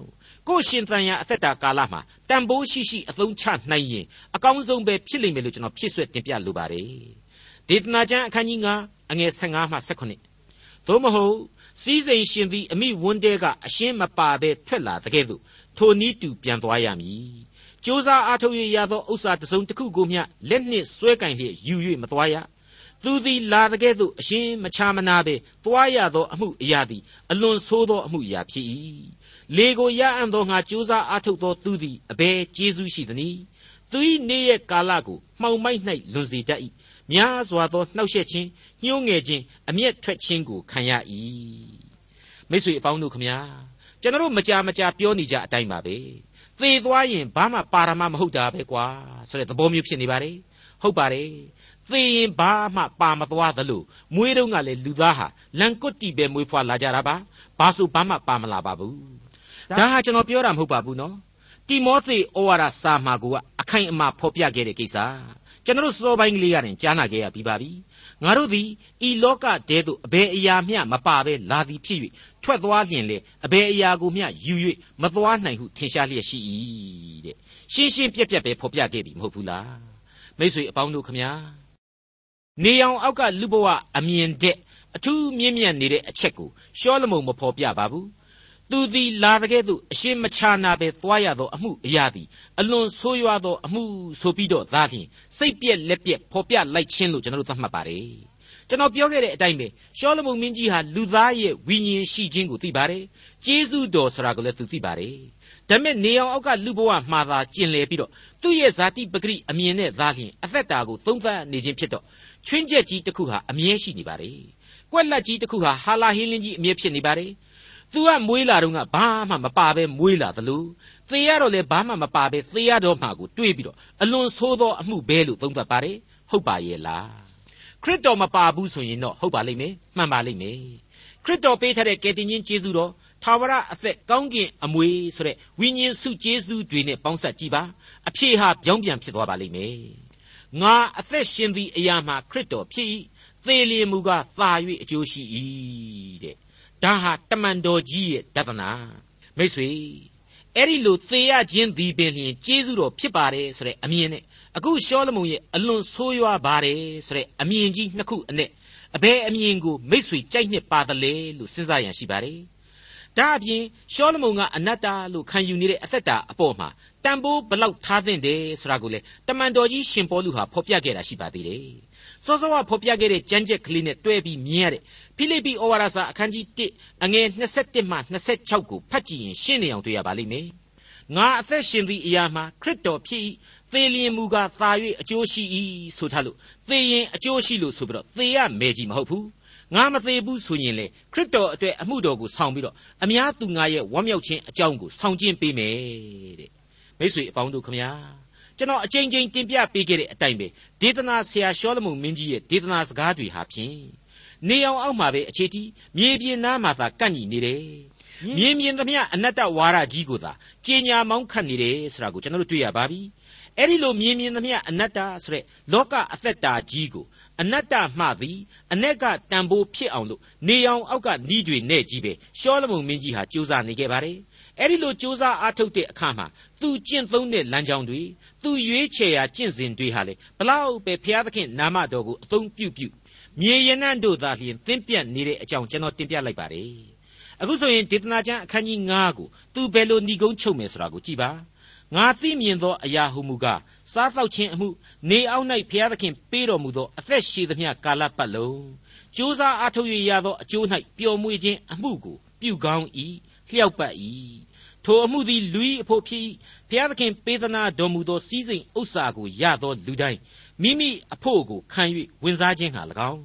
ကိုရှင်တန်ရာအသက်တာကာလမှာတန်ဖိုးရှိရှိအသုံးချနိုင်ရင်အကောင်းဆုံးပဲဖြစ်လိမ့်မယ်လို့ကျွန်တော်ဖြစ်ဆွဲတင်ပြလိုပါတယ်ဒေသနာကျမ်းအခန်းကြီး9အငယ်15မှ18သို့မဟုတ်စီးစိမ်ရှင်သည်အမိဝန်းတဲကအရှင်းမပါဘဲထွက်လာတဲ့ကဲ့သို့ ထိုနည်းတူပြန်သွားရမည်ကြိုးစားအားထုတ်ရသောဥစ္စာတစ်စုံတစ်ခုကိုမျှလက်နှင့်ဆွဲကင်လျက်ယူ၍မသွားရသူသည်လာတဲ့ကဲ့သို့အရှင်းမချမနာပဲသွားရသောအမှုအရာသည်အလွန်ဆိုးသောအမှုအရာဖြစ်၏လေကိုရအံ့သောငါကြိုးစားအားထုတ်သောသူသည်အဘယ်ကျေးဇူးရှိသနည်းသူ၏နေ့ရက်ကာလကိုမှောင်မိုက်၌လွန်စေတတ်၏များစွာသောနှောက်ယှက်ခြင်းညှိုးငယ်ခြင်းအမျက်ထွက်ခြင်းကိုခံရ၏မိတ်ဆွေအပေါင်းတို့ခမညာ ကျွန်တော်မကြာမကြာပြောနေကြအတိုင်းပါပဲသေသွားရင်ဘာမှပါရမမဟုတ်တာပဲကွာဆိုတဲ့သဘောမျိုးဖြစ်နေပါတယ်ဟုတ်ပါတယ်သေရင်ဘာမှပါမသွားသလိုမွေးတုန်းကလည်းလူသားဟာလန်ကွတ်တီပဲမွေးဖွားလာကြတာပါဘာဆိုဘာမှပါမလာပါဘူးဒါဟာကျွန်တော်ပြောတာမဟုတ်ပါဘူးနော်တိမောသေဩဝါဒစာမှာကအခိုင်အမာဖော်ပြခဲ့တဲ့ကိစ္စကျွန်တော်စောပိုင်းကလေးကတင်ကြားနာခဲ့ရပြီးပါပြီ ငါတို့သည်ဤလောကတဲသို့အဘယ်အရာမျှမပါဘဲလာသည်ဖြစ်၍ထွက်သွားလျင်လေအဘယ်အရာကိုမျှယူ၍မသွားနိုင်ဟုထင်ရှားလျက်ရှိ၏တဲ့ရှင်းရှင်းပြက်ပြက်ပဲဖော်ပြခဲ့ပြီမဟုတ်ဘူးလားမိတ်ဆွေအပေါင်းတို့ခမညာနေအောင်အောက်ကလူဘဝအမြင်တဲ့အထူးမြင့်မြတ်နေတဲ့အချက်ကိုရှောလမုန်မဖော်ပြပါဘူး သူသည်လာတဲ့ကဲ့သို့အရှင်းမချနာပဲသွားရသောအမှုအရာသည်အလွန်ဆိုးရွားသောအမှုဆိုပြီးတော့သာလျှင်စိတ်ပြက်လက်ပြက်ဖော်ပြလိုက်ခြင်းလို့ကျွန်တော်တို့သတ်မှတ်ပါတယ်ကျွန်တော်ပြောခဲ့တဲ့အတိုင်းပဲရှောလမုန်မင်းကြီးဟာလူသားရဲ့ဝိညာဉ်ရှိခြင်းကိုသိပါတယ်ကျေးဇူးတော်ဆိုတာကိုလည်းသူသိပါတယ်ဒါမဲ့နေအောင်အောက်ကလူဘဝမှာသာကျင်လည်ပြီးတော့သူ့ရဲ့ဇာတိပဂရိအမြင်နဲ့သာလျှင်အသက်တာကိုသုံးသပ်နေခြင်းဖြစ်တော့ချွင်းချက်ကြီးတစ်ခုဟာအမြဲရှိနေပါတယ်ကွက်လက်ကြီးတစ်ခုဟာဟာလာဟင်းလင်းကြီးအမြဲဖြစ်နေပါတယ် သူကမွေးလာတော့ကဘာမှမပါပဲမွေးလာသလိုသေရတော့လေဘာမှမပါပဲသေရတော့မှကိုတွေးပြီးတော့အလွန်ဆိုးသောအမှုပဲလို့သုံးသပ်ပါတယ်ဟုတ်ပါရဲ့လားခရစ်တော်မပါဘူးဆိုရင်တော့ဟုတ်ပါလိမ့်မယ်မှန်ပါလိမ့်မယ်ခရစ်တော်ပေးထားတဲ့ကယ်တင်ရှင်ကျေးဇူးတော်ထာဝရအသက်ကောင်းကင်အမွေဆိုတဲ့ဝိညာဉ်စုကျေးဇူးတွေနဲ့ပေါင်းစပ်ကြည့်ပါအဖြေဟာပြောင်းပြန်ဖြစ်သွားပါလိမ့်မယ်ငါအသက်ရှင်သည့်အရာမှာခရစ်တော်ဖြစ်၏သေလျင်မူကားသာ၍အကျိုးရှိ၏တဲ့ ဒါဟာတမန်တော်ကြီးရဲ့ဒသနာမိတ်ဆွေအဲ့ဒီလိုသေရခြင်းသည်ပင်လျှင်ကျေးဇူးတော်ဖြစ်ပါတယ်ဆိုတဲ့အမြင်နဲ့အခုရှောလမုန်ရဲ့အလွန်ဆိုးရွားပါတယ်ဆိုတဲ့အမြင်ကြီးနှစ်ခုအနဲ့အဘယ်အမြင်ကိုမိတ်ဆွေကြိုက်နှစ်ပါသလဲလို့စဉ်းစားရန်ရှိပါတယ်ဒါအပြင်ရှောလမုန်ကအနတ္တလို့ခံယူနေတဲ့အသက်တာအပေါ်မှာတန်ဖိုးဘလောက်ထားသင့်တယ်ဆိုတာကိုလေတမန်တော်ကြီးရှင်ပေါလုဟာဖော်ပြခဲ့တာရှိပါသေးတယ်စောစောကဖော်ပြခဲ့တဲ့ကြမ်းကြက်ကလေးနဲ့တွဲပြီးမြင်ရတဲ့ ဖိလိပ္ပိဩဝါဒစာအခန်းကြီး1အငယ်21မှ26ကိုဖတ်ကြည့်ရင်ရှင်းနေအောင်တွေ့ရပါလိမ့်မယ်ငါအသက်ရှင်သည့်အရာမှာခရစ်တော်ဖြစ်၏သေလျင်မူကားသာ၍အကျိုးရှိ၏ဆိုထားလို့သေရင်အကျိုးရှိလို့ဆိုပြီးတော့သေရမယ်ကြီးမဟုတ်ဘူးငါမသေးဘူးဆိုရင်လေခရစ်တော်အတွက်အမှုတော်ကိုဆောင်ပြီးတော့အများသူငါရဲ့ဝမ်းမြောက်ခြင်းအကြောင်းကိုဆောင်ကျင်းပေးမယ်တဲ့မိတ်ဆွေအပေါင်းတို့ခမညာကျွန်တော်အချိန်ချင်းတင်ပြပေးခဲ့တဲ့အတိုင်းပဲဒေသနာဆရာရှောလမုန်မင်းကြီးရဲ့ဒေသနာစကားတွေဟာဖြင့် နေအောင်အောက်မှာပဲအခြေတီးမြေပြင်နားမှာသာကန့်ညီနေတယ်မြင်မြင်သမျှအနတ္တဝါဒကြီးကိုသာကြင်ညာမောင်းခတ်နေတယ်ဆိုတာကိုကျွန်တော်တို့တွေ့ရပါပြီအဲ့ဒီလိုမြင်မြင်သမျှအနတ္တဆိုတဲ့လောကအသက်တာကြီးကိုအနတ္တမှသည်အ ਨੇ ကတန်ဖိုးဖြစ်အောင်လို့နေအောင်အောက်ကနီးတွေနဲ့ကြီးပဲရှောလမုန်မင်းကြီးဟာစူးစမ်းနေခဲ့ပါတယ်အဲ့ဒီလိုစူးစမ်းအားထုတ်တဲ့အခါမှာသူကျင့်သုံးတဲ့လမ်းကြောင်းတွေသူရွေးချယ်ရာကျင့်စဉ်တွေဟာလေဘလောက်ပဲဘုရားသခင်နာမတော်ကိုအသုံးပြုပြု မြေရနံ့တို့သာလျှင်သင်ပြတ်နေတဲ့အကြောင်းကျွန်တော်တင်ပြလိုက်ပါတယ်အခုဆိုရင်ဒေသနာကျမ်းအခန်းကြီး9ကိုသူဘယ်လိုဏီကုန်းချုပ်မယ်ဆိုတာကိုကြည်ပါငါသိမြင်သောအရာဟုမူကားစားသောက်ခြင်းအမှုနေအောက်၌ဘုရားသခင်ပေးတော်မူသောအသက်ရှည်သမျှကာလပတ်လုံးကြိုးစားအားထုတ်ရသောအကျိုး၌ပျော်မွေ့ခြင်းအမှုကိုပြုကောင်း၏လျှောက်ပတ်၏ ထိုအမှုသည်လူ၏အဖို့ဖြစ်၏ဘုရားသခင်ပေးသနာတော်မူသောစီးစိမ်ဥစ္စာကိုရသောလူတိုင်းမိမိအဖို့ကိုခံ၍ဝင်စားခြင်းဟာ၎င်း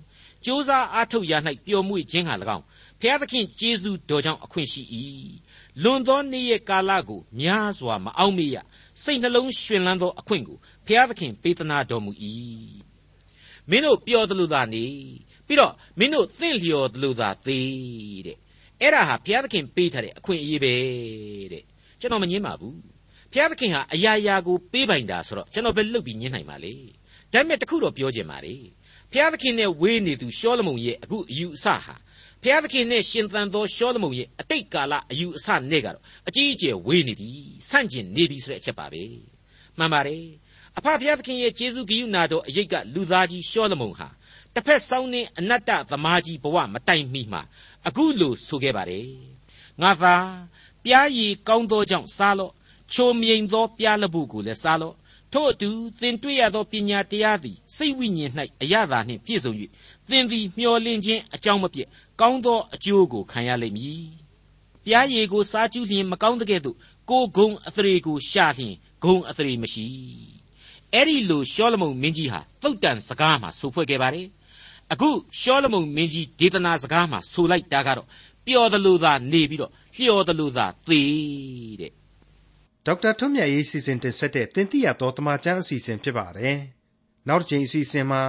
ကြိုးစားအားထုတ်ရ၌ပျော်မွေ့ခြင်းဟာ၎င်းဘုရားသခင်ကျေးဇူးတော်ကြောင့်အခွင့်ရှိ၏လွန်သောနေ့ရဲ့ကာလကိုများစွာမအောင်မေ့ရစိတ်နှလုံးရှင်လန်းသောအခွင့်ကိုဘုရားသခင်ပေးသနာတော်မူ၏မင်းတို့ပျော်တယ်လို့သာနေပြီးတော့မင်းတို့သင့်လျော်တယ်လို့သာသေးတဲ့ အဲ့ဒါဟာဘုရားသခင်ပေးထားတဲ့အခွင့်အရေးပဲတဲ့ကျွန်တော်မငင်းပါဘူးဘုရားသခင်ဟာအရာရာကိုပေးပိုင်တာဆိုတော့ကျွန်တော်ပဲလုပ်ပြီးညင်းနိုင်ပါလေဒါပေမဲ့တခုတော့ပြောချင်ပါလေဘုရားသခင်နဲ့ဝေးနေသူရှောလမုန်ရဲ့အခုအယူအဆဟာဘုရားသခင်နဲ့ရှင်သန်သောရှောလမုန်ရဲ့အတိတ်ကာလအယူအဆနဲ့ကတော့အကြီးအကျယ်ဝေးနေပြီဆန့်ကျင်နေပြီဆိုတဲ့အချက်ပါပဲမှန်ပါတယ်အဖဘုရားသခင်ရဲ့ကျေးဇူးဂရုဏာတော်အရေးကလူသားကြီးရှောလမုန်ဟာ တစ်ဖက်ဆောင်းနေအနတ္တသမားကြီးဘဝမတိုင်မီမှာအခုလိုဆိုခဲ့ပါတယ်ငါသာပြားရည်ကောင်းသောကြောင့်စားလော့ချိုမြိန်သောပြားလပုကိုလည်းစားလော့ထို့အတူသင်တွေ့ရသောပညာတရားသည်စိတ်ဝိညာဉ်၌အရသာနှင့်ပြည့်စုံ၍သင်သည်မျှော်လင့်ခြင်းအကြောင်းမပြည့်ကောင်းသောအကျိုးကိုခံရလိမ့်မည်။ပြားရည်ကိုစားကျူးလျင်မကောင်းတဲ့ကဲ့သို့ကိုဂုံအသရေကိုရှာလျင်ဂုံအသရေမရှိ။အဲ့ဒီလိုရှောလမုန်မင်းကြီးဟာသုတ်တန်စကားမှာဆိုဖွဲ့ခဲ့ပါတယ်။ အခုရှောလမုန်မင်းကြီးဒေသနာစကားမှာဆိုလိုက်တာကတော့ပျော်တယ်လို့သာနေပြီးတော့လျှော်တယ်လို့သာသေတဲ့။ဒေါက်တာထွန်းမြတ်ရေးစီစဉ်တင်ဆက်တဲ့တင်ပြတော်တမချန်းအစီအစဉ်ဖြစ်ပါတယ်။နောက်တစ်ချိန်အစီအစဉ်မှာ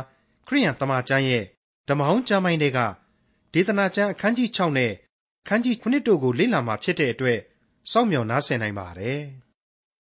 ခရိယန်တမချန်းရဲ့ဓမ္မဟောင်းကျမ်းပိုင်းတွေကဒေသနာကျမ်းအခန်းကြီး6နဲ့ခန်းကြီး9တို့ကိုလေ့လာမှာဖြစ်တဲ့အတွက်စောင့်မျှော်နားဆင်နိုင်ပါတယ်။